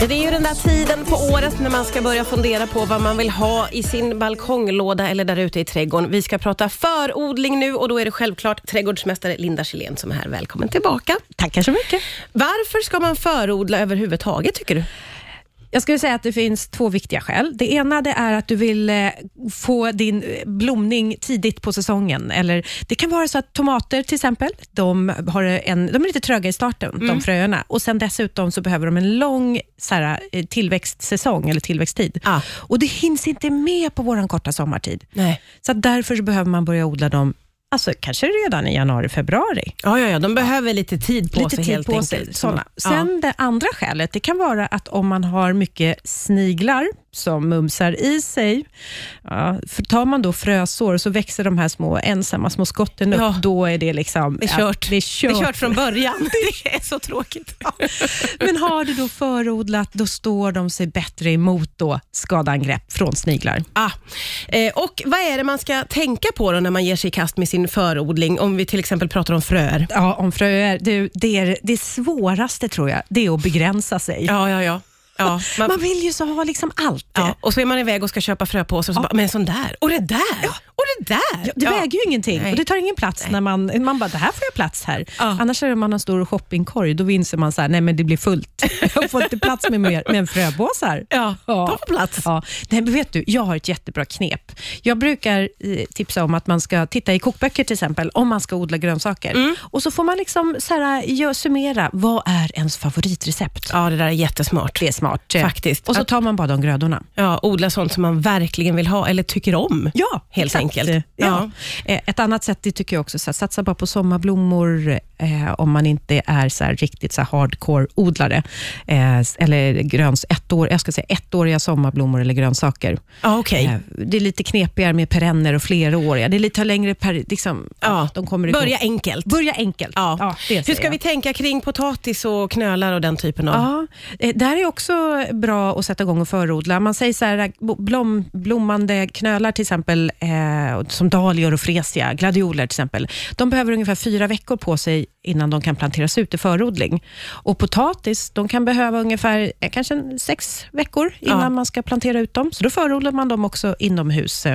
Det är ju den där tiden på året när man ska börja fundera på vad man vill ha i sin balkonglåda eller där ute i trädgården. Vi ska prata förodling nu och då är det självklart trädgårdsmästare Linda Kjellén som är här. Välkommen tillbaka. Tackar så mycket. Varför ska man förodla överhuvudtaget tycker du? Jag skulle säga att det finns två viktiga skäl. Det ena det är att du vill eh, få din blomning tidigt på säsongen. Eller Det kan vara så att tomater till exempel, de, har en, de är lite tröga i starten, Mm. de fröerna. Och sen dessutom så behöver de en lång så här, eh, tillväxtsäsong eller tillväxttid. Ah. Och Det hinns inte med på vår korta sommartid. Nej. Så därför så behöver man börja odla dem Alltså, kanske redan i januari, februari. Ja, ja, ja, de behöver lite tid på lite sig tid på sig. Såna. Ja. Sen det andra skälet, det kan vara att om man har mycket sniglar som mumsar i sig, ja, för tar man då frösår så växer de här små ensamma små skotten upp. Ja. Då är det liksom... Det är ja, kört. det är kört. Det är kört från början. Det är så tråkigt. Men har du då förodlat, då står de sig bättre emot då skadeangrepp från sniglar. Ah. Eh, och vad är det man ska tänka på då när man ger sig i kast med sin förodling? Om vi till exempel pratar om fröer. Ja, om fröer. Det, det, är, det svåraste tror jag, det är att begränsa sig. Ja, ja, ja. Ja man, Man vill ju så ha liksom allt. ja. Och så är man iväg och ska köpa fröpåsar och så bara, men en sån där, och det där, det där. Ja, det väger ju ingenting Nej. och det tar ingen plats när man, man bara, det här får jag plats här. Ja. Annars är det om man har en stor shoppingkorg, då inser man så här, nej men det blir fullt. Jag får inte plats med mer med fröpåsar. Ja, de får plats. Ja. Nej, men vet du, jag har ett jättebra knep. Jag brukar eh, tipsa om att man ska titta i kokböcker till exempel, om man ska odla grönsaker. Mm. Och så får man liksom så här, summera, vad är ens favoritrecept? Ja, det där är jättesmart. Det är smart. Faktiskt. Och så tar man bara de grödorna. Ja, odla sånt som man verkligen vill ha eller tycker om. Ja, Helt exakt. enkelt. Ja. Ja. Ett annat sätt det tycker jag också, så här, satsa bara på sommarblommor eh, om man inte är så riktigt så hardcore-odlare. Eh, eller gröns, ett år, jag ska säga ettåriga sommarblommor eller grönsaker. Ja, okej. Eh, det är lite knepigare med perenner och fleråriga. Det är lite längre per... Liksom, Ja, de kommer igång. Börja enkelt. Börja enkelt. Ja. det Hur ska jag. vi tänka kring potatis och knölar och den typen av... Ja, eh, det här är också bra att sätta igång och förodla. Man säger så här, blom, blommande knölar till exempel, eh, som dahlior och fresia, gladioler till exempel, de behöver ungefär fyra veckor på sig innan de kan planteras ut i förodling. Och potatis, de kan behöva ungefär eh, kanske sex veckor innan Ja. man ska plantera ut dem. Så då förodlar man dem också inomhus.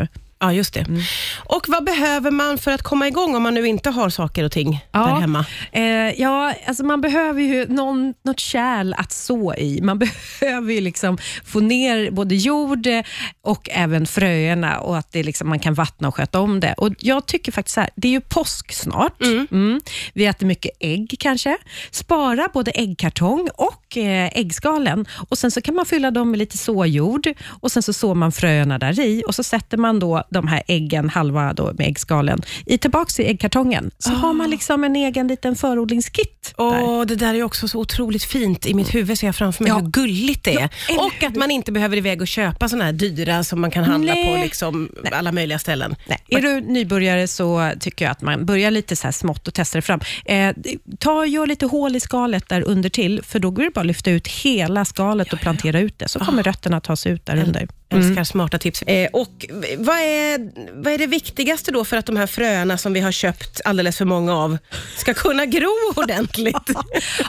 Ja, just det. Mm. Och vad behöver man för att komma igång om man nu inte har saker och ting där hemma? Eh, ja, alltså man behöver ju någon, något kärl att så i. Man behöver ju liksom få ner både jord eh, och även fröerna och att det liksom, man kan vattna och sköta om det. Och Jag tycker faktiskt så här, det är ju påsk snart. Mm. Vi äter mycket ägg kanske. Spara både äggkartong och eh, äggskalen och sen så kan man fylla dem med lite såjord och sen så sår man fröerna där i och så sätter man då de här äggen, halva då med äggskalen, i tillbaks i äggkartongen. Så har man liksom en egen liten förodlingskit. där. Åh, det där är också så otroligt fint. I mitt huvud ser jag framför mig Ja. hur gulligt det är. eller och att man inte behöver iväg och köpa såna här dyra som man kan handla Nej. på liksom alla möjliga ställen. Nej. Är du nybörjare så tycker jag att man börjar lite så här smått och testar det fram. Eh, ta, gör lite hål i skalet där under till, för då går det bara att lyfta ut hela skalet och plantera ut det, så kommer rötterna ta sig ut där under. Älskar smarta tips. Eh, och vad är, vad är det viktigaste då för att de här fröna som vi har köpt alldeles för många av ska kunna gro ordentligt?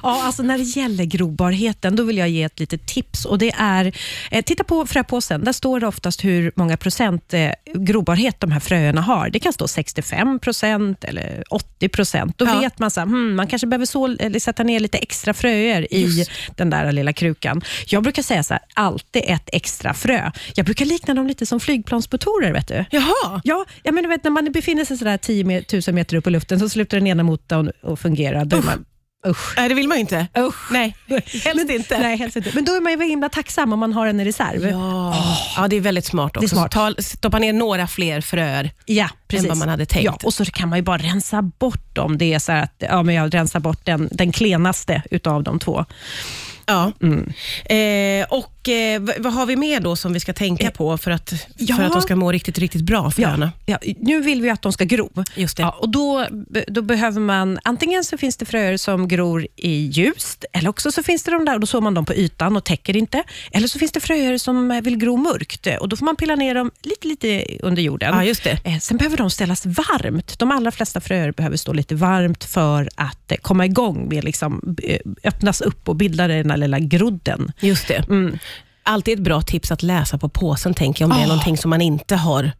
Ja, alltså när det gäller grobarheten, då vill jag ge ett litet tips. Och det är, eh, Titta på fröpåsen. Där står det oftast hur många procent eh, grobarhet de här fröerna har. Det kan stå 65 procent eller 80 procent. Då Ja. vet man att hmm, man kanske behöver så, eller sätta ner lite extra fröer i den där lilla krukan. Jag brukar säga så här, alltid ett extra frö. Jag brukar likna dem lite som flygplansmotorer. Vet du. Jaha. Ja, jag menar, vet, när man befinner sig sådär 10 me- 000 meter upp i luften, så slutar den ena motorn att fungera. Då man, usch. Nej, det vill man ju inte. Usch. Nej, helst inte. Nej, helst inte. Men då är man ju himla tacksam om man har en i reserv. Ja. ja, det är väldigt smart också. smart. Ta, stoppa ner några fler fröer Ja, precis. än vad man hade tänkt. Ja, och så kan man ju bara rensa bort dem. Det är så att ja, men jag rensar bort den, den klenaste utav de två. Ja. Eh, och eh, vad har vi mer då som vi ska tänka på för att, ja. för att de ska må riktigt, riktigt bra, fröna? Ja, nu vill vi att de ska gro. Just det. Ja, och då, då behöver man, antingen så finns det fröer som gror i ljust, eller också så finns det de där och då sår man dem på ytan och täcker inte. Eller så finns det fröer som vill gro mörkt och då får man pilla ner dem lite, lite under jorden. Ja, just det. Eh, Sen behöver de ställas varmt. De allra flesta fröer behöver stå lite varmt för att eh, komma igång med liksom, eh, öppnas upp och bilda den här lilla grodden. Just det. Mm. Alltid ett bra tips att läsa på påsen, tänker jag, om det är Ah. någonting som man inte har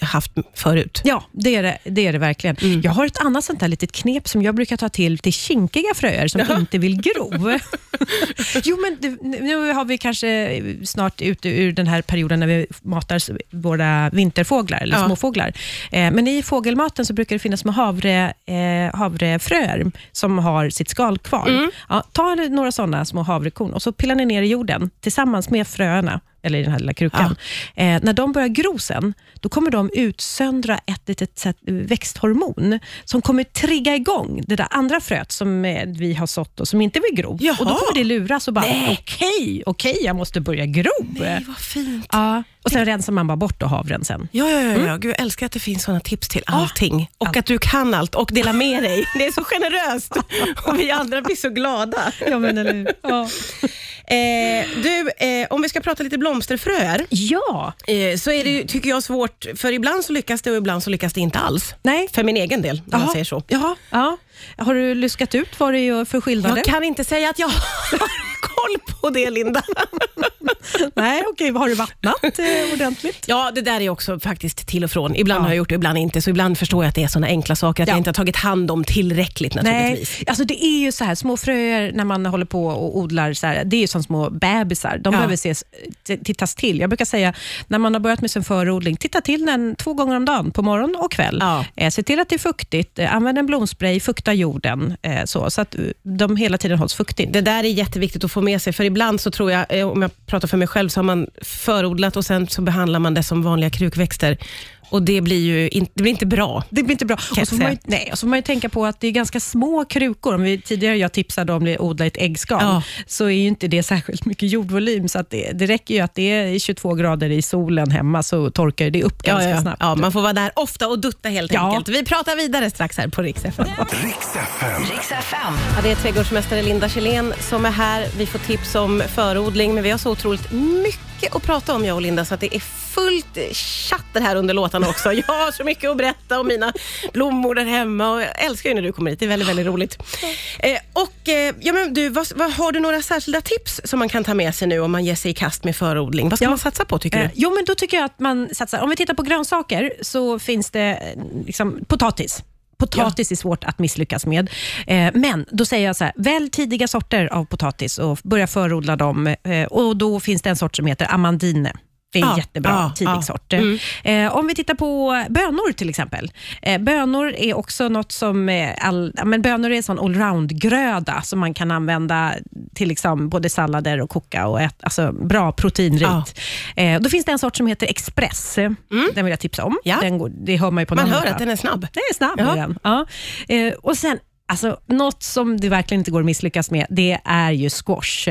haft förut. Ja, det är det, det, är det verkligen. Mm. Jag har ett annat sånt där litet knep som jag brukar ta till till kinkiga fröer som Jaha. inte vill gro. jo, men det, nu har vi kanske snart ute ur den här perioden när vi matar våra vinterfåglar, eller Ja. småfåglar. Eh, men i fågelmaten så brukar det finnas små havre, eh, havrefröer som har sitt skal kvar. Mm. Ja, ta några sådana små havrekorn och så pillar ni ner i jorden tillsammans med fröerna, eller i den här lilla krukan. Eh, när de börjar gro sen, då kommer de utsöndra ett litet växthormon som kommer trigga igång det där andra fröet som eh, vi har sått och som inte vill gro. Jaha. Och Då kommer det luras och bara, okej, okej, jag måste börja gro. Nej, vad fint. Ja, och sen rensar man bara bort då havren sen. Ja, ja, ja, Mm. ja. Gud, jag älskar att det finns sådana tips till allting. Och att du kan allt och delar med dig. Det är så generöst. Och vi andra blir så glada. Ja, men eller hur? Ja. Eh, du, eh, om vi ska prata lite blomsterfröer, ja. eh, så är det, tycker jag, svårt, för ibland så lyckas det och ibland så lyckas det inte alls. Nej. För min egen del, om Jaha. säger så. Ja. Ja. Har du luskat ut vad det är för skillnader? Jag kan inte säga att jag har koll på det, Linda. Nej, okej. Har du vattnat eh, ordentligt? Ja, det där är också faktiskt till och från. Ibland Ja. har jag gjort det, ibland inte. Så ibland förstår jag att det är såna enkla saker, att Ja. jag inte har tagit hand om tillräckligt Nej, naturligtvis. alltså det är ju så här, små fröer när man håller på och odlar, så här, det är ju som små bebisar. De Ja. behöver ses, tittas till. Jag brukar säga, när man har börjat med sin förodling, titta till den två gånger om dagen, på morgon och kväll. Ja. Eh, se till att det är fuktigt, eh, använd en blomspray, fukta jorden, eh, så, så att eh, de hela tiden hålls fuktigt. Det där är jätteviktigt att få med sig, för ibland så tror jag, eh, om jag pratar för mig själv, så har man förodlat och sen så behandlar man det som vanliga krukväxter. Och det blir ju in, det blir inte bra. Det blir inte bra. Och så, får man, ju- nej, och så får man ju tänka på att det är ganska små krukor. Om vi, tidigare jag tipsade om att odla ett äggskal, Ja. så är ju inte det särskilt mycket jordvolym. Så att det, det räcker ju att det är 22 grader i solen hemma, så torkar det upp ganska Ja, ja, snabbt. ja, man får vara där ofta och dutta helt Ja. enkelt. Vi pratar vidare strax här på Rix FM. Ja, det är trädgårdsmästare Linda Kjellén som är här. Vi får tips om förodling, men vi har så otroligt mycket att prata om, jag och Linda, så att det är fullt chatter här under låtarna också. Jag har så mycket att berätta om mina blommor där hemma och jag älskar ju när du kommer hit. Det är väldigt, väldigt roligt. Eh, och eh, ja, men du, vad, vad, Har du några särskilda tips som man kan ta med sig nu om man ger sig i kast med förodling? Vad ska Ja. man satsa på, tycker Eh, du? jo, men då tycker jag att man satsar... Om vi tittar på grönsaker så finns det eh, liksom, potatis. Potatis är svårt att misslyckas med. Eh, men då säger jag så här, välj tidiga sorter av potatis och börja förodla dem. Eh, och Då finns det en sort som heter amandine. Det är en Ja, jättebra ja, tidig ja. sort. Mm. Eh, om vi tittar på bönor till exempel. Eh, bönor är också något som... Eh, all, ja, men bönor är en sån allround-gröda som man kan använda till liksom både sallader och koka. Och ät, alltså bra proteinrikt. Eh, då finns det en sort som heter Express. Den vill jag tipsa om. Mm. Ja. Den går, det hör man ju på Man hör att den är snabb. Den är snabb. Ja. är Den. Ja. Eh, och sen, alltså, något som det verkligen inte går att misslyckas med, det är ju squash.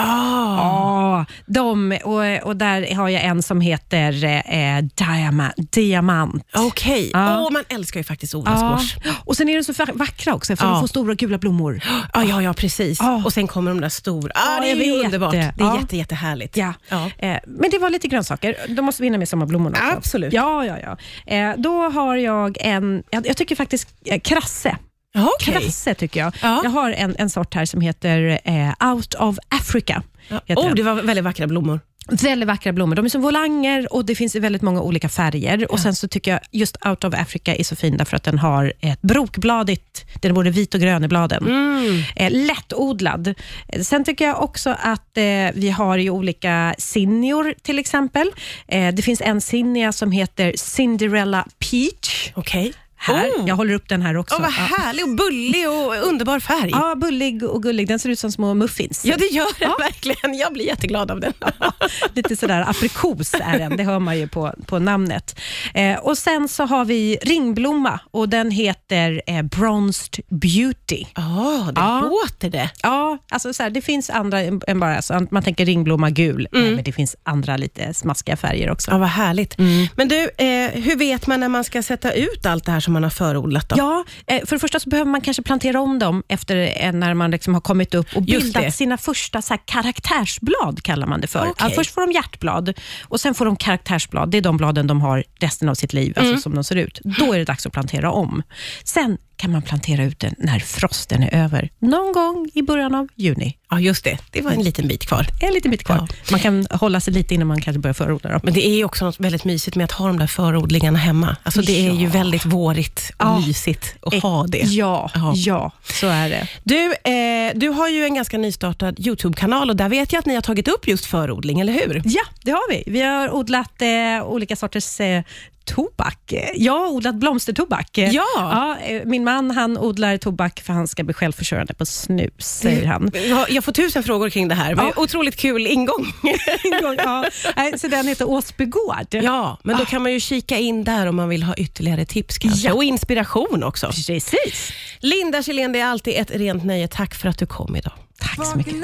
Ah. Ja, de, och, och där har jag en som heter eh, diama, Diamant. Okej. Ja. Åh, man älskar ju faktiskt odla Ja. squash. Och sen är de så vackra också, för de får stora gula blommor. Ja, ja, ja precis. Och sen kommer de där stora. Ah, det är underbart. det. Är jätte, jättehärligt. Ja. Ja. Eh, men det var lite grönsaker. Då måste vi hinna med sommarblommorna också. Absolut. Ja, ja, ja. Eh, då har jag en, jag, jag tycker faktiskt eh, krasse. Ja, okej. Krasse tycker jag. Ja. Jag har en, en sort här som heter eh, Out of Africa. Ja. heter Oh, det var väldigt vackra blommor. Väldigt vackra blommor. De är som volanger och det finns väldigt många olika färger. Och Sen så tycker jag just Out of Africa är så fin därför att den har ett brokbladigt, den är både vit och grön i bladen. Mm. Eh, lättodlad. Sen tycker jag också att eh, vi har ju olika zinnior till exempel. Eh, det finns en zinnia som heter Cinderella Peach. Okej. Här. Oh. Jag håller upp den här också. Åh, vad Ja. härlig och bullig och underbar färg. Ja, bullig och gullig. Den ser ut som små muffins. Ja, det gör den verkligen. Jag blir jätteglad av den. Lite sådär aprikos är den, det hör man ju på, på namnet. Eh, och Sen så har vi ringblomma och den heter eh, Bronzed Beauty. Ja, det Ja. låter det. Ja, alltså så här, det finns andra än bara, alltså, man tänker ringblomma gul, Mm. Men det finns andra lite smaskiga färger också. Ja, vad härligt. Men du, eh, hur vet man när man ska sätta ut allt det här som man har förodlat? Då? Ja, eh, för det första så behöver man kanske plantera om dem efter eh, när man liksom har kommit upp och bildat sina första så karaktärsblad, kallar man det för. Okej. Ja, först får de hjärtblad och sen får de karaktärsblad. Det är de bladen de har resten av sitt liv, Mm. alltså som de ser ut. Då är det dags att plantera om. Sen kan man plantera ut den när frosten är över, någon gång i början av juni. Ja, just det. Det var en liten bit kvar. En liten bit kvar. Man kan hålla sig lite innan man kanske börjar förodla dem. Men det är också något väldigt mysigt med att ha de där förodlingarna hemma. Alltså det är ju Ja. väldigt vårigt och Ja. mysigt att ha det. Ja, Ja. ja, så är det. Du, eh, du har ju en ganska nystartad YouTube-kanal och där vet jag att ni har tagit upp just förodling, eller hur? Ja, det har vi. Vi har odlat eh, olika sorters eh, tobak. Jag har odlat blomstertobak. Eh, Ja. eh, min man han odlar tobak för han ska bli självförsörjande på snus, säger han. Jag- får tusen frågor kring det här. Ja. Otroligt kul ingång. ja, nej, så den heter Åsbygård. ja, men då kan man ju kika in där om man vill ha ytterligare tips kanske. Ja. Och inspiration också. Precis. Linda Kjellén, det är alltid ett rent nöje. Tack för att du kom idag. Tack så mycket.